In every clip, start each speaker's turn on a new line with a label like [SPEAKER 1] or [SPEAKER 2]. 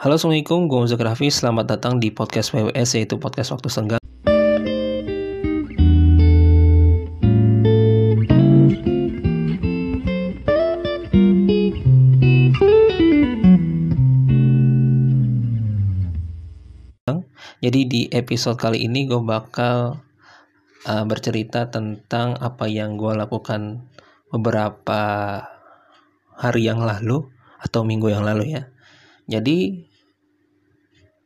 [SPEAKER 1] Halo Assalamualaikum, gue Muzak Raffi, selamat datang di podcast PWS yaitu podcast waktu senggang. Jadi di episode kali ini gue bakal uh, bercerita tentang apa yang gue lakukan beberapa hari yang lalu atau minggu yang lalu ya. Jadi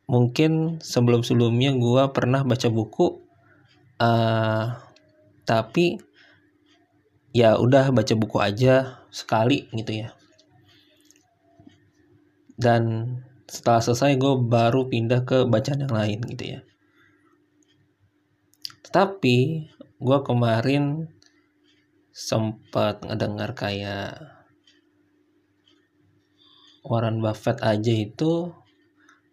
[SPEAKER 1] mungkin sebelum-sebelumnya gue pernah baca buku uh, tapi ya udah baca buku aja sekali gitu ya. Dan setelah selesai gue baru pindah ke bacaan yang lain gitu ya. Tapi gue kemarin sempat ngedengar kayak Warren Buffett aja itu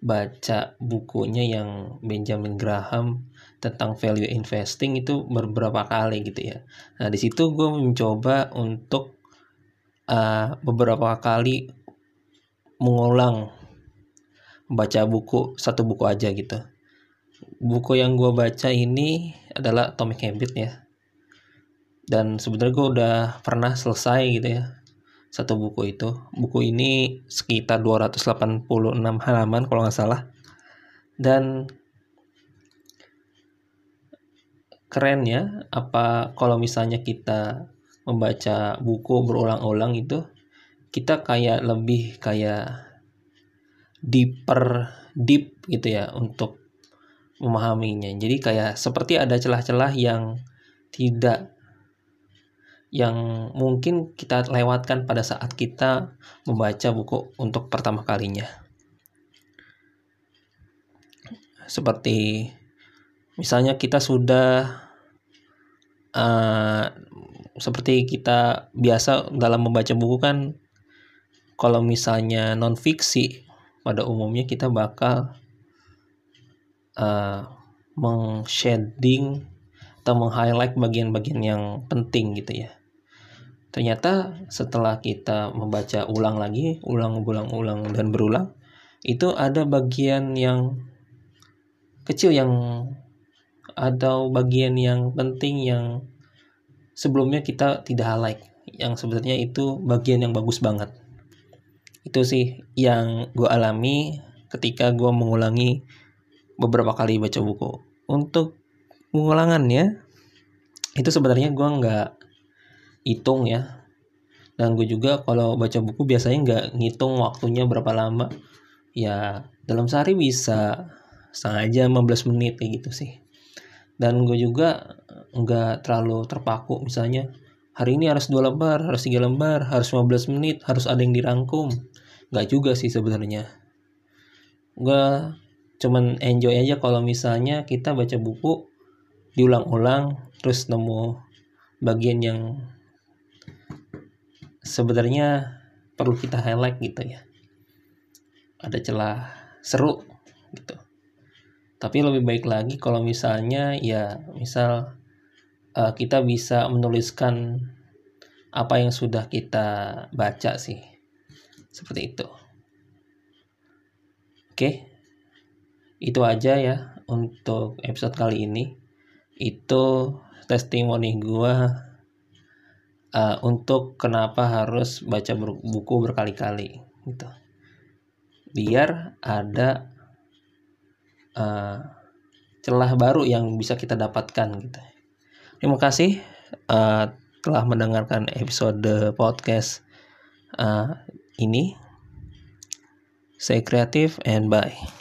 [SPEAKER 1] baca bukunya yang Benjamin Graham tentang value investing itu beberapa kali gitu ya. Nah di situ gue mencoba untuk uh, beberapa kali mengulang baca buku satu buku aja gitu. Buku yang gue baca ini adalah Atomic Habit ya. Dan sebenarnya gue udah pernah selesai gitu ya satu buku itu. Buku ini sekitar 286 halaman kalau nggak salah. Dan keren ya apa kalau misalnya kita membaca buku berulang-ulang itu kita kayak lebih kayak deeper deep gitu ya untuk memahaminya. Jadi kayak seperti ada celah-celah yang tidak yang mungkin kita lewatkan pada saat kita membaca buku untuk pertama kalinya. Seperti misalnya kita sudah uh, seperti kita biasa dalam membaca buku kan kalau misalnya non fiksi pada umumnya kita bakal uh, meng-shading atau meng-highlight bagian-bagian yang penting gitu ya ternyata setelah kita membaca ulang lagi, ulang, ulang, ulang dan berulang, itu ada bagian yang kecil yang atau bagian yang penting yang sebelumnya kita tidak highlight yang sebenarnya itu bagian yang bagus banget. Itu sih yang gue alami ketika gue mengulangi beberapa kali baca buku. Untuk pengulangannya itu sebenarnya gue nggak hitung ya. Dan gue juga kalau baca buku biasanya nggak ngitung waktunya berapa lama. Ya dalam sehari bisa setengah jam 15 menit kayak gitu sih. Dan gue juga nggak terlalu terpaku misalnya hari ini harus dua lembar harus tiga lembar harus 15 menit harus ada yang dirangkum. Nggak juga sih sebenarnya. Gue cuman enjoy aja kalau misalnya kita baca buku diulang-ulang terus nemu bagian yang sebenarnya perlu kita highlight gitu ya. Ada celah seru gitu. Tapi lebih baik lagi kalau misalnya ya misal uh, kita bisa menuliskan apa yang sudah kita baca sih. Seperti itu. Oke? Itu aja ya untuk episode kali ini. Itu testimoni gua uh, untuk kenapa harus baca buku berkali-kali gitu. Biar ada uh, celah baru yang bisa kita dapatkan gitu. Terima kasih uh, telah mendengarkan episode podcast uh, ini. Saya kreatif and bye